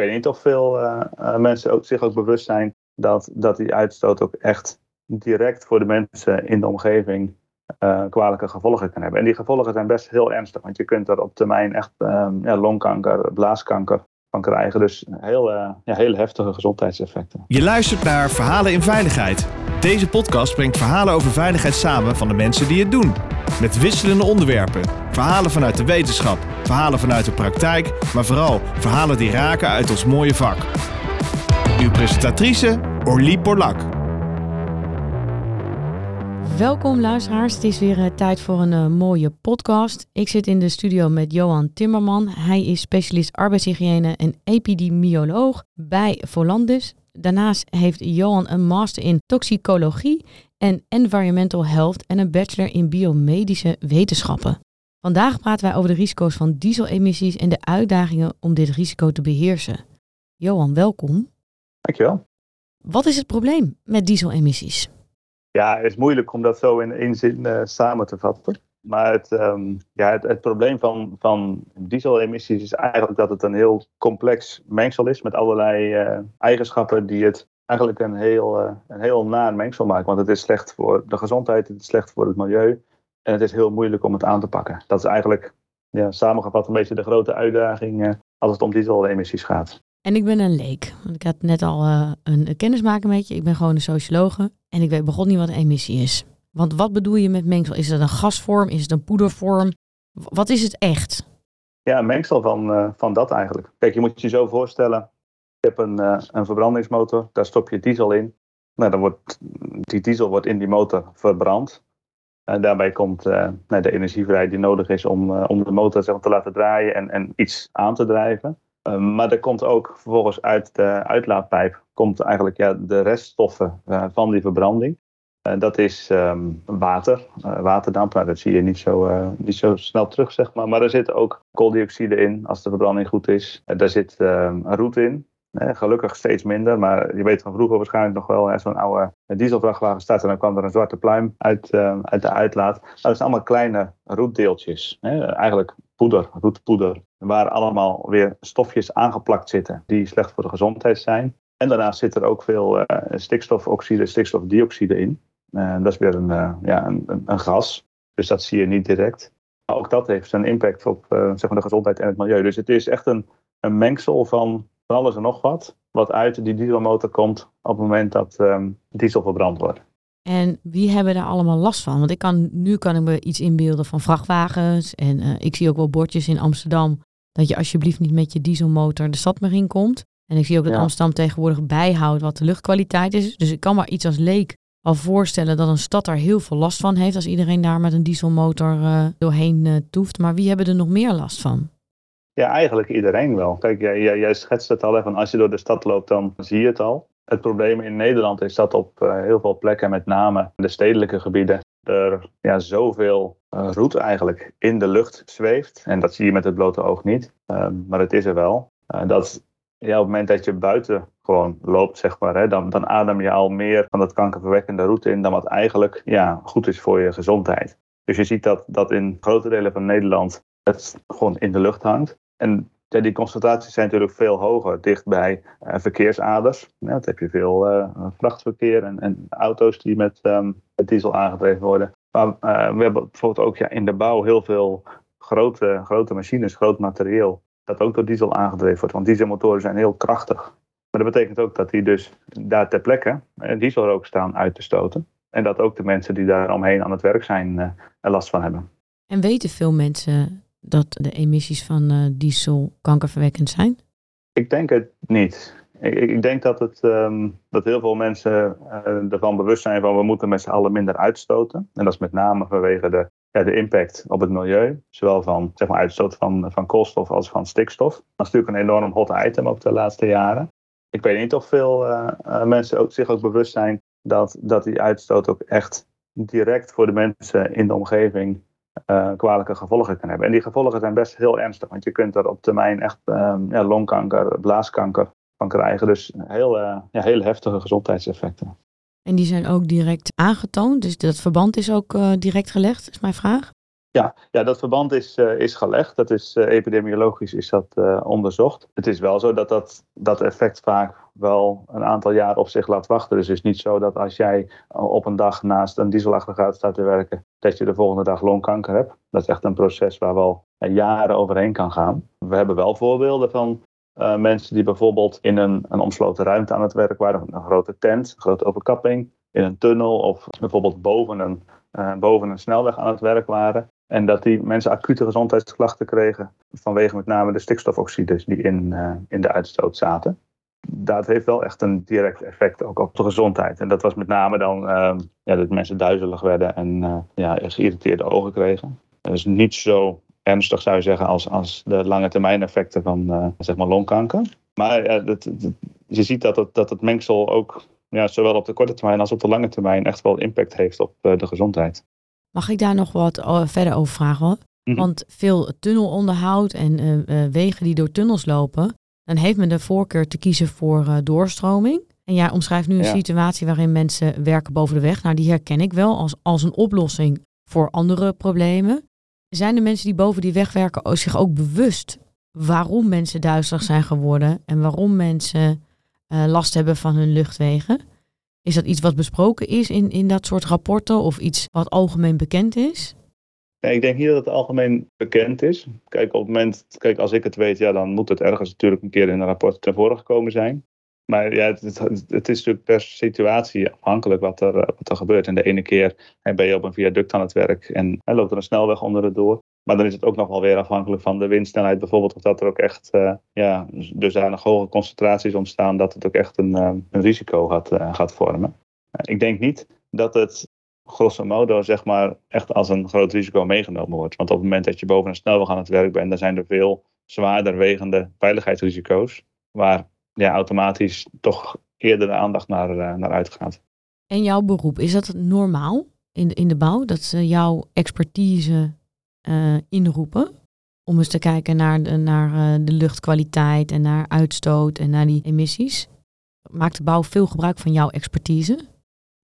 weet niet of veel mensen ook, zich ook bewust zijn dat, dat die uitstoot ook echt direct voor de mensen in de omgeving kwalijke gevolgen kan hebben. En die gevolgen zijn best heel ernstig, want je kunt er op termijn echt ehm, ja, longkanker, blaaskanker van krijgen. Dus heel, ja, heel heftige gezondheidseffecten. Je luistert naar Verhalen in Veiligheid. Deze podcast brengt verhalen over veiligheid samen van de mensen die het doen. Met wisselende onderwerpen. Verhalen vanuit de wetenschap, verhalen vanuit de praktijk, maar vooral verhalen die raken uit ons mooie vak. Uw presentatrice Orlie Borlak. Welkom luisteraars, het is weer uh, tijd voor een uh, mooie podcast. Ik zit in de studio met Johan Timmerman. Hij is specialist arbeidshygiëne en epidemioloog bij Volandus. Daarnaast heeft Johan een master in toxicologie en environmental health en een bachelor in biomedische wetenschappen. Vandaag praten wij over de risico's van dieselemissies en de uitdagingen om dit risico te beheersen. Johan, welkom. Dankjewel. Wat is het probleem met dieselemissies? Ja, het is moeilijk om dat zo in één zin uh, samen te vatten. Maar het, um, ja, het, het, probleem van, van dieselemissies is eigenlijk dat het een heel complex mengsel is met allerlei uh, eigenschappen die het eigenlijk een heel, uh, een heel naar mengsel maken. Want het is slecht voor de gezondheid, het is slecht voor het milieu en het is heel moeilijk om het aan te pakken. Dat is eigenlijk ja, samengevat een beetje de grote uitdaging als het om dieselemissies gaat. En ik ben een leek. Want ik had net al uh, een kennismaking met je. Ik ben gewoon een sociologe. En ik weet begon niet wat een emissie is. Want wat bedoel je met mengsel? Is het een gasvorm? Is het een poedervorm? Wat is het echt? Ja, een mengsel van, uh, van dat eigenlijk. Kijk, je moet je zo voorstellen. Je hebt een, uh, een verbrandingsmotor. Daar stop je diesel in. Nou, dan wordt, die diesel wordt in die motor verbrand. Daarbij komt nou, de energie vrij die nodig is om, om de motor zeg maar, te laten draaien en, en iets aan te drijven. Ehm, maar er komt ook vervolgens uit de uitlaatpijp komt eigenlijk ja, de reststoffen uh, van die verbranding. Uh, dat is um, water, uh, waterdamp. Nou, dat zie je niet zo, niet zo snel terug, zeg maar. Maar er zit ook kooldioxide in als de verbranding goed is. daar zit um, roet in. Gelukkig steeds minder, maar je weet van vroeger waarschijnlijk nog wel zo'n oude dieselvrachtwagen staat en dan kwam er een zwarte pluim uit, uit de uitlaat. Nou, dat zijn allemaal kleine roetdeeltjes. Eigenlijk poeder, roetpoeder, waar allemaal weer stofjes aangeplakt zitten die slecht voor de gezondheid zijn. En daarnaast zit er ook veel stikstofoxide, stikstofdioxide in. Dat is weer een, ja, een, een, gas, dus dat zie je niet direct. Maar ook dat heeft een impact op zeg maar de gezondheid en het milieu. Dus het is echt een, een mengsel van, van alles en nog wat, wat uit die dieselmotor komt op het moment dat um, diesel verbrand wordt. En wie hebben daar allemaal last van? Want ik kan, nu kan ik me iets inbeelden van vrachtwagens. En uh, ik zie ook wel bordjes in Amsterdam dat je alsjeblieft niet met je dieselmotor de stad meer in komt. En ik zie ook dat Amsterdam tegenwoordig bijhoudt wat de luchtkwaliteit is. Dus ik kan maar iets als leek al voorstellen dat een stad daar heel veel last van heeft als iedereen daar met een dieselmotor uh, doorheen uh, toeft. Maar wie hebben er nog meer last van? Ja, eigenlijk iedereen wel. Kijk, jij, jij, schetst het al, even. als je door de stad loopt, dan zie je het al. Het probleem in Nederland is dat op uh, heel veel plekken, met name de stedelijke gebieden, er ja, zoveel uh, roet eigenlijk in de lucht zweeft. En dat zie je met het blote oog niet, uh, maar het is er wel. dat ja, op het moment dat je buiten gewoon loopt, zeg maar, hè, dan, dan adem je al meer van dat kankerverwekkende roet in dan wat eigenlijk ja, goed is voor je gezondheid. Dus je ziet dat, dat in grote delen van Nederland het gewoon in de lucht hangt. En ja, die concentraties zijn natuurlijk veel hoger dicht bij uh, verkeersaders. Ja, dat heb je veel uh, vrachtverkeer en, en, auto's die met, met, diesel aangedreven worden. Maar uh, we hebben bijvoorbeeld ook ja, in de bouw heel veel grote, grote machines, groot materieel, dat ook door diesel aangedreven wordt. Want dieselmotoren zijn heel krachtig. Maar dat betekent ook dat die dus daar ter plekke dieselrook staan uit te stoten. En dat ook de mensen die daar omheen aan het werk zijn er last van hebben. En weten veel mensen dat de emissies van uh, diesel kankerverwekkend zijn? Ik denk het niet. Ik, ik denk dat, het, um, dat heel veel mensen uh, ervan bewust zijn van we moeten met z'n allen minder uitstoten. En dat is met name vanwege de, ja, de impact op het milieu. Zowel van zeg maar, uitstoot van, van koolstof als van stikstof. Dat is natuurlijk een enorm hot item op de laatste jaren. Ik weet niet of veel uh, mensen ook, zich ook bewust zijn dat, dat die uitstoot ook echt direct voor de mensen in de omgeving uh, kwalijke gevolgen kan hebben. En die gevolgen zijn best heel ernstig, want je kunt er op termijn echt um, ja, longkanker, blaaskanker van krijgen. Dus heel, uh, ja, heel heftige gezondheidseffecten. En die zijn ook direct aangetoond, dus dat verband is ook uh, direct gelegd, is mijn vraag? Ja, ja dat verband is, uh, is gelegd. Dat is uh, epidemiologisch is dat uh, onderzocht. Het is wel zo dat, dat dat effect vaak wel een aantal jaar op zich laat wachten. Dus het is niet zo dat als jij op een dag naast een dieselaggregaat staat te werken, dat je de volgende dag longkanker hebt. Dat is echt een proces waar wel jaren overheen kan gaan. We hebben wel voorbeelden van mensen die bijvoorbeeld in een, een omsloten ruimte aan het werk waren, een grote tent, een grote overkapping, in een tunnel of bijvoorbeeld boven een, boven een snelweg aan het werk waren. En dat die mensen acute gezondheidsklachten kregen vanwege met name de stikstofoxides die in, uh, in de uitstoot zaten. Dat heeft wel echt een direct effect ook op de gezondheid. En dat was met name dan uh, ja, dat mensen duizelig werden en uh, ja, geïrriteerde ogen kregen. Dat is niet zo ernstig zou je zeggen als, als de lange termijn effecten van zeg maar longkanker. Maar dat, dat, je ziet dat het, dat het mengsel ook ja, zowel op de korte termijn als op de lange termijn echt wel impact heeft op de gezondheid. Mag ik daar nog wat eh, verder over vragen? Mhm. Want veel tunnelonderhoud en wegen die door tunnels lopen, dan heeft men de voorkeur te kiezen voor uh, doorstroming. En jij omschrijft nu een situatie waarin mensen werken boven de weg. Nou, die herken ik wel als, als een oplossing voor andere problemen. Zijn de mensen die boven die weg werken zich ook bewust waarom mensen duizelig zijn geworden en waarom mensen last hebben van hun luchtwegen? Is dat iets wat besproken is in, in dat soort rapporten of iets wat algemeen bekend is? Ik denk niet dat het algemeen bekend is. Kijk, op het moment, kijk, als ik het weet, ja, dan moet het ergens natuurlijk een keer in een rapport ten voren gekomen zijn. Maar ja, het, het, is natuurlijk per situatie afhankelijk wat er, wat er gebeurt. En de ene keer ben je op een viaduct aan het werk en, loopt er een snelweg onder het door. Maar dan is het ook nog wel weer afhankelijk van de windsnelheid bijvoorbeeld. Of dat er ook echt uh, ja, dusdanig hoge concentraties ontstaan dat het ook echt een, uh, een risico gaat, uh, gaat vormen. ik denk niet dat het grosso modo zeg maar echt als een groot risico meegenomen wordt. Want op het moment dat je boven een snelweg aan het werk bent, dan zijn er veel zwaarder wegende veiligheidsrisico's. Waar ja, automatisch toch eerder de aandacht naar, naar uitgaat. En jouw beroep, is dat normaal in de, in de bouw? Dat jouw expertise uh, inroepen. Om eens te kijken naar, de, naar uh, de luchtkwaliteit en naar uitstoot en naar die emissies. Maakt de bouw veel gebruik van jouw expertise?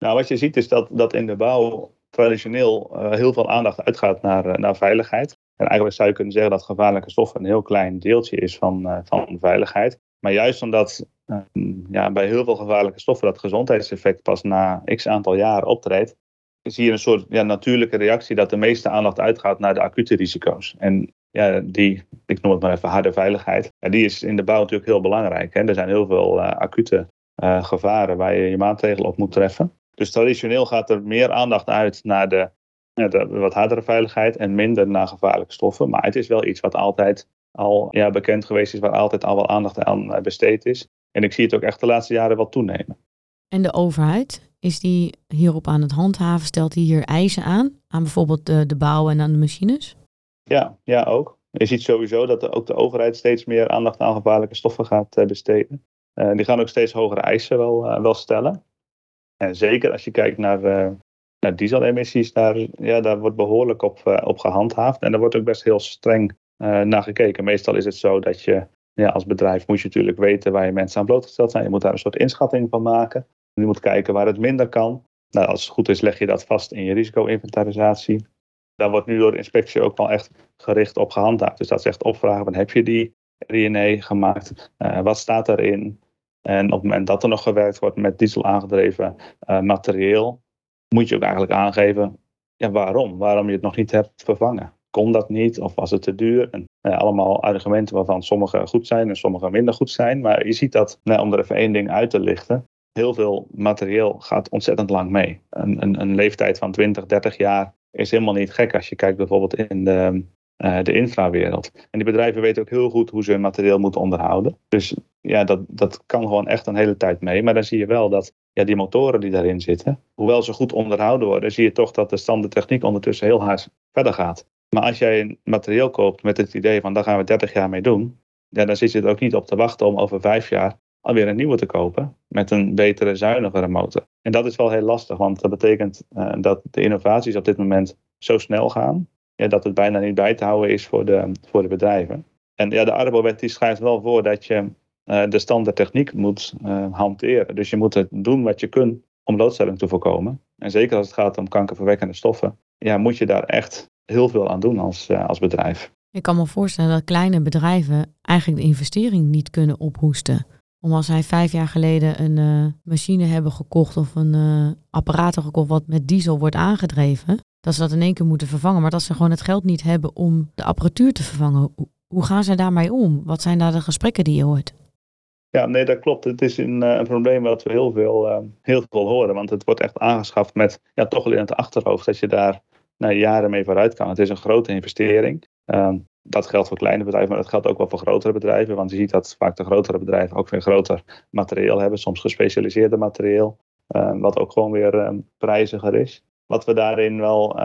Nou, wat je ziet is dat, dat in de bouw traditioneel uh, heel veel aandacht uitgaat naar, naar veiligheid. En eigenlijk zou je kunnen zeggen dat gevaarlijke stoffen een heel klein deeltje is van, van veiligheid. Maar juist omdat ja, bij heel veel gevaarlijke stoffen dat gezondheidseffect pas na x aantal jaren optreedt, zie je een soort ja, natuurlijke reactie dat de meeste aandacht uitgaat naar de acute risico's. En ja, die, ik noem het maar even harde veiligheid, ja, die is in de bouw natuurlijk heel belangrijk. Hè. Er zijn heel veel acute gevaren waar je je maatregelen op moet treffen. Dus traditioneel gaat er meer aandacht uit naar de, de wat hardere veiligheid en minder naar gevaarlijke stoffen. Maar het is wel iets wat altijd al ja, bekend geweest is, waar altijd al wel aandacht aan eh, besteed is. En ik zie het ook echt de laatste jaren wel toenemen. En de overheid, is die hierop aan het handhaven? Stelt hij hier eisen aan? Aan bijvoorbeeld de, de bouw en aan de machines? Ja, ja, ook. Je ziet sowieso dat de, ook de overheid steeds meer aandacht aan gevaarlijke stoffen gaat uh, besteden. Uh, die gaan ook steeds hogere eisen wel, uh, wel stellen. En zeker als je kijkt naar, naar dieselemissies, daar, ja, daar wordt behoorlijk op, op gehandhaafd. En daar wordt ook best heel streng naar gekeken. Meestal is het zo dat je ja, als bedrijf moet je natuurlijk weten waar je mensen aan blootgesteld zijn. Je moet daar een soort inschatting van maken. Je moet kijken waar het minder kan. Nou, als het goed is, leg je dat vast in je risico-inventarisatie. Daar wordt nu door de inspectie ook wel echt gericht op gehandhaafd. Dus dat is echt opvragen: heb je die RINE gemaakt? Uh, wat staat erin? En op het moment dat er nog gewerkt wordt met diesel aangedreven uh, materieel, moet je ook eigenlijk aangeven waarom. Waarom je het nog niet hebt vervangen. Kon dat niet of was het te duur? En, uh, allemaal argumenten waarvan sommige goed zijn en sommige minder goed zijn. Maar je ziet dat, nou, om er even één ding uit te lichten, heel veel materieel gaat ontzettend lang mee. Een, een, een, leeftijd van 20, 30 jaar is helemaal niet gek als je kijkt bijvoorbeeld in de, uh, de infrawereld. En die bedrijven weten ook heel goed hoe ze hun materieel moeten onderhouden. Dus ja, dat, dat kan gewoon echt een hele tijd mee. Maar dan zie je wel dat ja, die motoren die daarin zitten, hoewel ze goed onderhouden worden, zie je toch dat de standaardtechniek ondertussen heel hard verder gaat. Maar als jij een materieel koopt met het idee van daar gaan we 30 jaar mee doen, ja, dan zit je er ook niet op te wachten om over vijf jaar alweer een nieuwe te kopen met een betere, zuinigere motor. En dat is wel heel lastig, want dat betekent uh, dat de innovaties op dit moment zo snel gaan, ja, dat het bijna niet bij te houden is voor de, voor de bedrijven. En ja, de Arbowet die schrijft wel voor dat je uh, de standaardtechniek moet uh, hanteren. Dus je moet het doen wat je kunt om loodstelling te voorkomen. En zeker als het gaat om kankerverwekkende stoffen, ja, moet je daar echt heel veel aan doen als, als bedrijf. Ik kan me voorstellen dat kleine bedrijven eigenlijk de investering niet kunnen ophoesten. Om als zij vijf jaar geleden een machine hebben gekocht of een uh, apparaat gekocht wat met diesel wordt aangedreven, dat ze dat in één keer moeten vervangen, maar dat ze gewoon het geld niet hebben om de apparatuur te vervangen. Hoe gaan ze daarmee om? Wat zijn daar de gesprekken die je hoort? Ja, nee, dat klopt. Het is een, een probleem wat we heel veel, heel veel horen. Want het wordt echt aangeschaft met ja, toch wel in het achterhoofd dat je daar nou, jaren mee vooruit kan. Het is een grote investering. Ehm, dat geldt voor kleine bedrijven, maar dat geldt ook wel voor grotere bedrijven. Want je ziet dat vaak de grotere bedrijven ook weer groter materieel hebben, soms gespecialiseerde materieel, ehm, wat ook gewoon weer um, prijziger is. Wat we daarin wel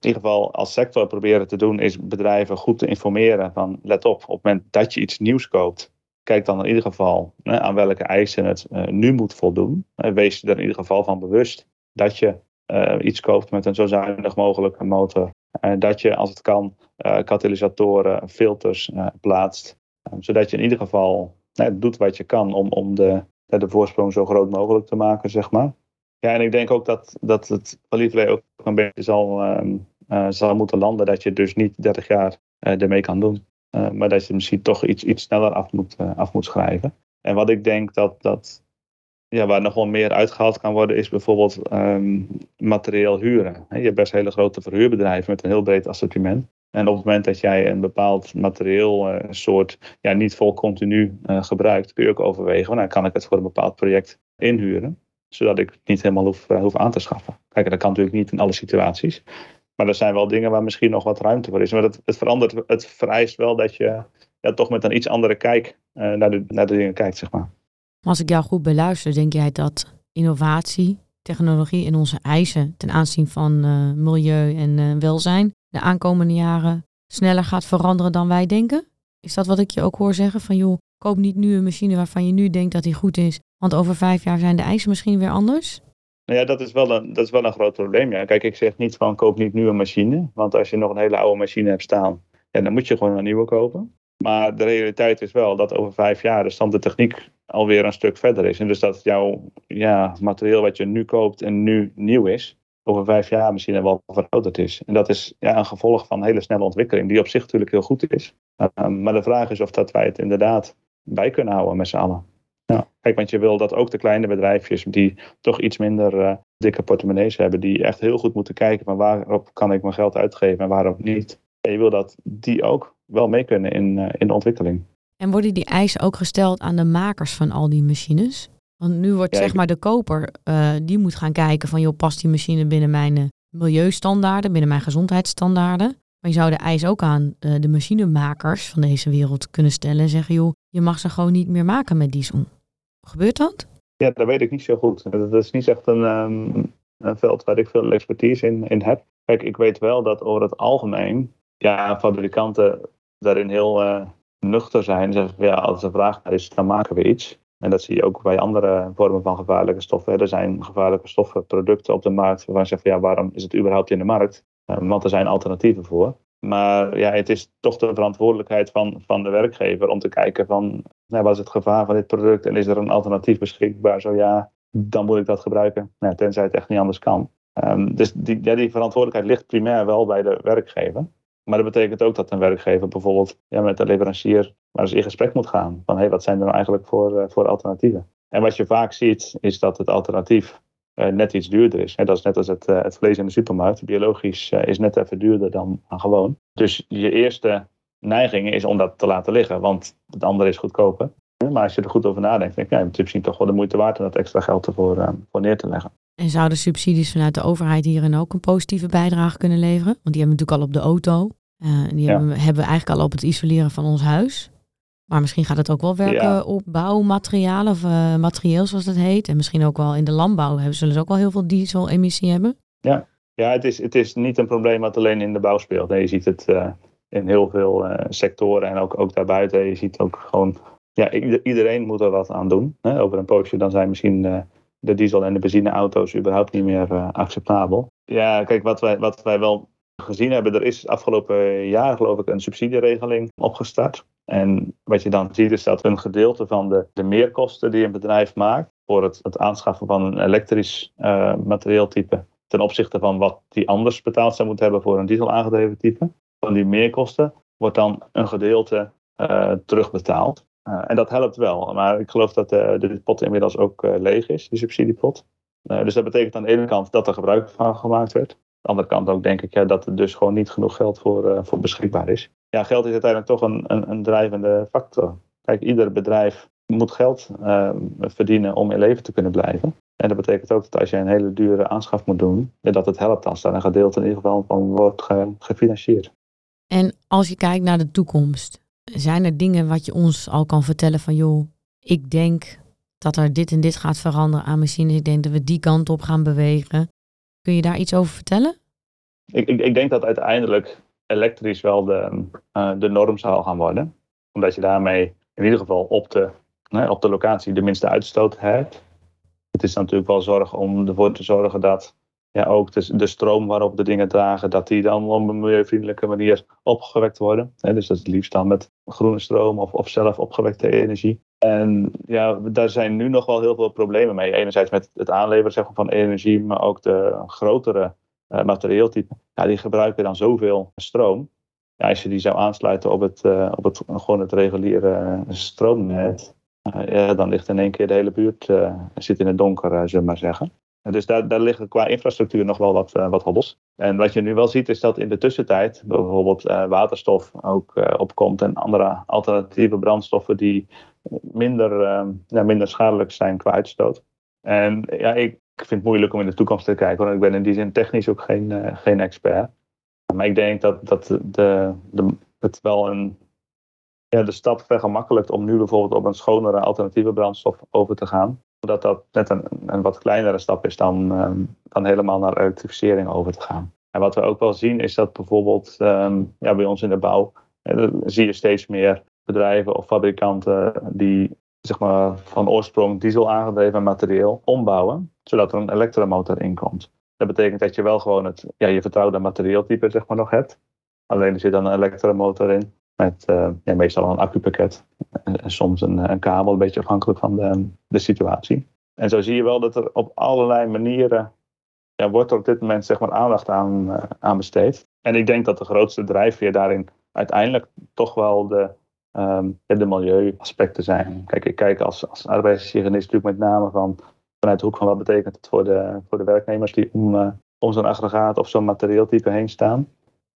in ieder geval als sector proberen te doen, is bedrijven goed te informeren van let op, op het moment dat je iets nieuws koopt, kijk dan in ieder geval aan welke eisen het uh, nu moet voldoen. wees je er in ieder geval van bewust dat je uh, iets koopt met een zo zuinig mogelijke motor. Uh, dat je, als het kan, katalysatoren, filters plaatst. zodat je in ieder geval doet wat je kan om, om de, de voorsprong zo groot mogelijk te maken, zeg maar. Ja, en ik denk ook dat, dat het Olivier ook een beetje zal, zal moeten landen. Dat je dus niet 30 jaar ermee kan doen. maar dat je misschien toch iets, iets sneller af moet, af moet schrijven. En wat ik denk dat, dat ja, waar nog wel meer uitgehaald kan worden, is bijvoorbeeld um, materieel huren. Je hebt best hele grote verhuurbedrijven met een heel breed assortiment. En op het moment dat jij een bepaald materieel uh, soort ja, niet vol continu gebruikt, kun je ook overwegen, nou, kan ik het voor een bepaald project inhuren, zodat ik het niet helemaal hoef, uh, hoef aan te schaffen. Kijk, dat kan natuurlijk niet in alle situaties. Maar er zijn wel dingen waar misschien nog wat ruimte voor is. Maar het, het verandert, het vereist wel dat je ja, toch met een iets andere kijk naar, de, naar de dingen kijkt, zeg maar. Als ik jou goed beluister, denk jij dat innovatie, technologie en onze eisen ten aanzien van uh, milieu en welzijn de aankomende jaren sneller gaat veranderen dan wij denken? Is dat wat ik je ook hoor zeggen? Van joh, koop niet nu een machine waarvan je nu denkt dat die goed is, want over vijf jaar zijn de eisen misschien weer anders? Nou ja, dat is wel een, dat is wel een groot probleem. Ja. Kijk, ik zeg niet van koop niet nu een machine, want als je nog een hele oude machine hebt staan, ja, dan moet je gewoon een nieuwe kopen. Maar de realiteit is wel dat over vijf jaar de stand de techniek alweer een stuk verder is. En dus dat jouw ja, materieel wat je nu koopt en nu nieuw is, over vijf jaar misschien wel verouderd is. En dat is ja, een gevolg van hele snelle ontwikkeling, die op zich natuurlijk heel goed is. Um, maar de vraag is of dat wij het inderdaad bij kunnen houden met z'n allen. Ja, kijk, want je wil dat ook de kleine bedrijfjes die toch iets minder uh, dikke portemonnees hebben, die echt heel goed moeten kijken van waarop kan ik mijn geld uitgeven en waarop niet. En je wil dat die ook wel mee kunnen in, uh, in de ontwikkeling. En worden die eisen ook gesteld aan de makers van al die machines? Want nu wordt zeg maar de koper, uh, die moet gaan kijken van joh, past die machine binnen mijn milieustandaarden, binnen mijn gezondheidsstandaarden. Maar je zou de eis ook aan uh, de machinemakers van deze wereld kunnen stellen en zeggen joh, je mag ze gewoon niet meer maken met diesel. Gebeurt dat? Ja, dat weet ik niet zo goed. Dat is niet echt een, um, een veld waar ik veel expertise in, in heb. Kijk, ik weet wel dat over het algemeen ja, fabrikanten daarin heel nuchter zijn. Zeggen ja, als er vraag naar is, dan maken we iets. En dat zie je ook bij andere vormen van gevaarlijke stoffen. Er zijn gevaarlijke stoffen, producten op de markt waarvan je zegt van ja, waarom is het überhaupt in de markt? Eh, want er zijn alternatieven voor. Maar ja, het is toch de verantwoordelijkheid van, van de werkgever om te kijken van nou, wat is het gevaar van dit product en is er een alternatief beschikbaar? Zo ja, dan moet ik dat gebruiken. Nou, tenzij het echt niet anders kan. Um, dus die, ja, die verantwoordelijkheid ligt primair wel bij de werkgever. Maar dat betekent ook dat een werkgever bijvoorbeeld ja, met de leverancier maar eens in gesprek moet gaan. Van hey, wat zijn er nou eigenlijk voor, uh, voor alternatieven? En wat je vaak ziet, is dat het alternatief uh, net iets duurder is. Hè, dat is net als het, uh, het vlees in de supermarkt. Biologisch is net even duurder dan gewoon. Dus je eerste neiging is om dat te laten liggen, want het andere is goedkoper. Maar als je er goed over nadenkt, denk ik, ja, is misschien toch wel de moeite waard om dat extra geld ervoor voor neer te leggen. En zouden subsidies vanuit de overheid hierin ook een positieve bijdrage kunnen leveren? Want die hebben we natuurlijk al op de auto. Uh, die ja. hebben, we, hebben, we eigenlijk al op het isoleren van ons huis. Maar misschien gaat het ook wel werken ja. op bouwmaterialen of uh, materieel zoals dat heet. En misschien ook wel in de landbouw hebben, zullen ze ook wel heel veel diesel-emissie hebben. Ja, ja het, is, het is niet een probleem wat alleen in de bouw speelt. Nee, je ziet het uh, in heel veel sectoren en ook, ook daarbuiten. Je ziet ook gewoon, ja, iedereen moet er wat aan doen. Hè? Over een poosje dan zijn misschien de diesel- en de benzineauto's überhaupt niet meer uh, acceptabel. Ja, kijk, wat wij, wat wij wel gezien hebben, er is afgelopen jaar geloof ik een subsidieregeling opgestart. En wat je dan ziet is dat een gedeelte van de, de meerkosten die een bedrijf maakt voor het, het aanschaffen van een elektrisch materieeltype, ten opzichte van wat die anders betaald zou moeten hebben voor een diesel aangedreven type. Van die meerkosten wordt dan een gedeelte uh, terugbetaald. Uh, en dat helpt wel. Maar ik geloof dat de pot inmiddels ook leeg is, die subsidiepot. dus dat betekent aan de ene kant dat er gebruik van gemaakt werd. Aan de andere kant ook denk ik dat er dus gewoon niet genoeg geld voor, voor beschikbaar is. Ja, geld is uiteindelijk toch een, een, een drijvende factor. Kijk, ieder bedrijf moet geld uh, verdienen om in leven te kunnen blijven. En dat betekent ook dat als je een hele dure aanschaf moet doen, dat het helpt als daar een gedeelte in ieder geval van wordt gefinancierd. En als je kijkt naar de toekomst, zijn er dingen wat je ons al kan vertellen van joh, ik denk dat er dit en dit gaat veranderen aan machines. Ik denk dat we die kant op gaan bewegen. Kun je daar iets over vertellen? Ik, ik, ik denk dat uiteindelijk elektrisch wel de, uh, de norm zal gaan worden. Omdat je daarmee in ieder geval op de, op de locatie de minste uitstoot hebt. Het is natuurlijk wel zorg om ervoor te zorgen dat ja, ook de, de stroom waarop de dingen dragen, dat die dan op een milieuvriendelijke manier opgewekt worden. dus dat is het liefst dan met groene stroom of, of zelf opgewekte energie. En ja, daar zijn nu nog wel heel veel problemen mee. Enerzijds met het aanleveren zeg maar, van energie, maar ook de grotere uh, materieeltypen. Ja, die gebruiken dan zoveel stroom. Ja, als je die zou aansluiten op het, uh, op het, gewoon het reguliere stroomnet, uh, ja, dan ligt in één keer de hele buurt zit in het donker, zullen we maar zeggen. Dus daar, daar liggen qua infrastructuur nog wel wat, wat hobbels. En wat je nu wel ziet is dat in de tussentijd bijvoorbeeld waterstof ook opkomt en andere alternatieve brandstoffen die minder, ja, minder schadelijk zijn qua uitstoot. En ja, ik vind het moeilijk om in de toekomst te kijken, want ik ben in die zin technisch ook geen, geen expert. Maar ik denk dat, dat de, de, het wel een, ja, de stap vergemakkelijkt om nu bijvoorbeeld op een schonere alternatieve brandstof over te gaan. Dat dat net een, wat kleinere stap is dan, um, dan helemaal naar elektrificering over te gaan. En wat we ook wel zien is dat bijvoorbeeld um, ja, bij ons in de bouw eh, zie je steeds meer bedrijven of fabrikanten die zeg maar, van oorsprong diesel aangedreven materieel ombouwen, zodat er een elektromotor in komt. Dat betekent dat je wel gewoon het, ja, je vertrouwde materieeltype zeg maar, nog hebt. Alleen er zit dan een elektromotor in. Met uh, ja, meestal een accupakket. En, en, soms een, een kabel, een beetje afhankelijk van de, de situatie. En zo zie je wel dat er op allerlei manieren ja, wordt er op dit moment zeg maar, aandacht aan, uh, aan besteed. En ik denk dat de grootste drijfveer daarin uiteindelijk toch wel de, um, de milieuaspecten zijn. Kijk, ik kijk als, als natuurlijk met name van vanuit de hoek van wat betekent het voor de, voor de werknemers die om, om zo'n aggregaat of zo'n materieeltype heen staan.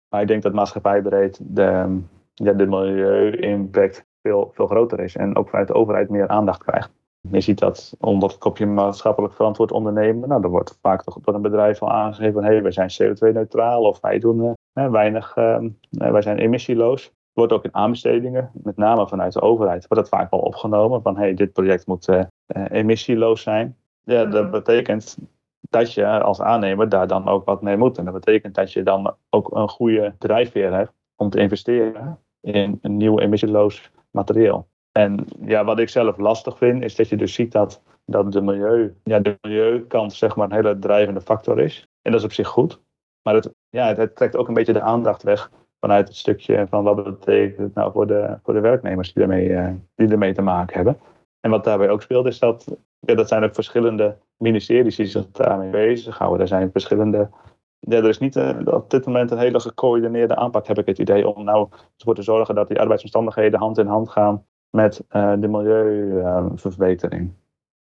Maar ik denk dat maatschappijbreed de, ja, de milieu-impact veel, veel groter is en ook vanuit de overheid meer aandacht krijgt. Je ziet dat onder het kopje maatschappelijk verantwoord ondernemen. Nou, er wordt vaak toch door een bedrijf al aangegeven van hey, wij zijn CO2-neutraal of wij doen uh, weinig, uh, wij zijn emissieloos. Wordt ook in aanbestedingen, met name vanuit de overheid, wordt dat vaak wel opgenomen van hey, dit project moet uh, emissieloos zijn. Ja, dat mhm. betekent dat je als aannemer daar dan ook wat mee moet. En dat betekent dat je dan ook een goede drijfveer hebt om te investeren in een nieuw emissieloos materieel. En ja, wat ik zelf lastig vind, is dat je dus ziet dat, dat de, milieu, ja, de milieukant zeg maar, een hele drijvende factor is. En dat is op zich goed. Maar het, ja, het, trekt ook een beetje de aandacht weg vanuit het stukje van wat betekent het nou voor de, voor de werknemers die ermee, uh, die ermee te maken hebben. En wat daarbij ook speelt, is dat ja, dat zijn ook verschillende ministeries die zich daarmee bezighouden. Er zijn verschillende. Ja, er is niet uh, op dit moment een hele gecoördineerde aanpak, heb ik het idee, om nou ervoor te zorgen dat die arbeidsomstandigheden hand in hand gaan met uh, de milieuverbetering.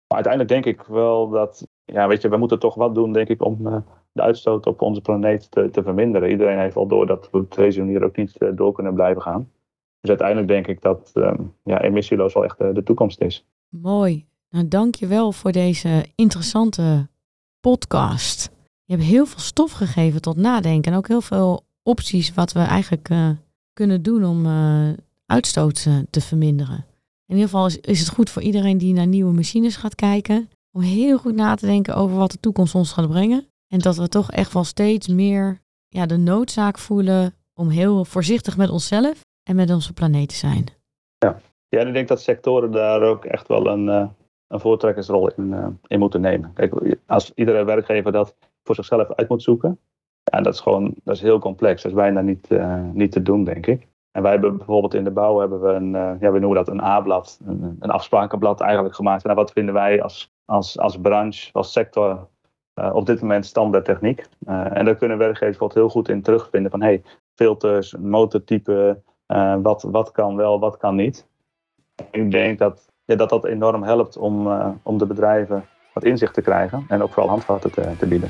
maar uiteindelijk denk ik wel dat, ja, weet je, we moeten toch wat doen, denk ik, om uh, de uitstoot op onze planeet te, te, verminderen. Iedereen heeft al door dat we op deze manier ook niet door kunnen blijven gaan. Dus uiteindelijk denk ik dat um, ja, emissieloos wel echt de toekomst is. Mooi. Nou, dank je wel voor deze interessante podcast. Je hebt heel veel stof gegeven tot nadenken en ook heel veel opties wat we eigenlijk uh, kunnen doen om uh, uitstoot uh, te verminderen. In ieder geval is, is het goed voor iedereen die naar nieuwe machines gaat kijken, om heel goed na te denken over wat de toekomst ons gaat brengen. En dat we toch echt wel steeds meer ja, de noodzaak voelen om heel voorzichtig met onszelf en met onze planeet te zijn. Ja, ja ik denk dat sectoren daar ook echt wel een, een voortrekkersrol in, in moeten nemen. Kijk, als iedere werkgever dat voor zichzelf uit moet zoeken, ja, dat is gewoon dat is heel complex. Dat is bijna niet, uh, niet te doen, denk ik. En wij hebben bijvoorbeeld in de bouw hebben we een, uh, ja, we noemen dat een A-blad, een, een afsprakenblad eigenlijk gemaakt. Nou, wat vinden wij als, als, als branche, als sector op dit moment standaard techniek. en daar kunnen werkgevers bijvoorbeeld heel goed in terugvinden van hey, filters, motortype, wat, wat kan wel, wat kan niet. Ik denk dat ja, dat, dat enorm helpt om, om de bedrijven wat inzicht te krijgen en ook vooral handvatten te, te bieden.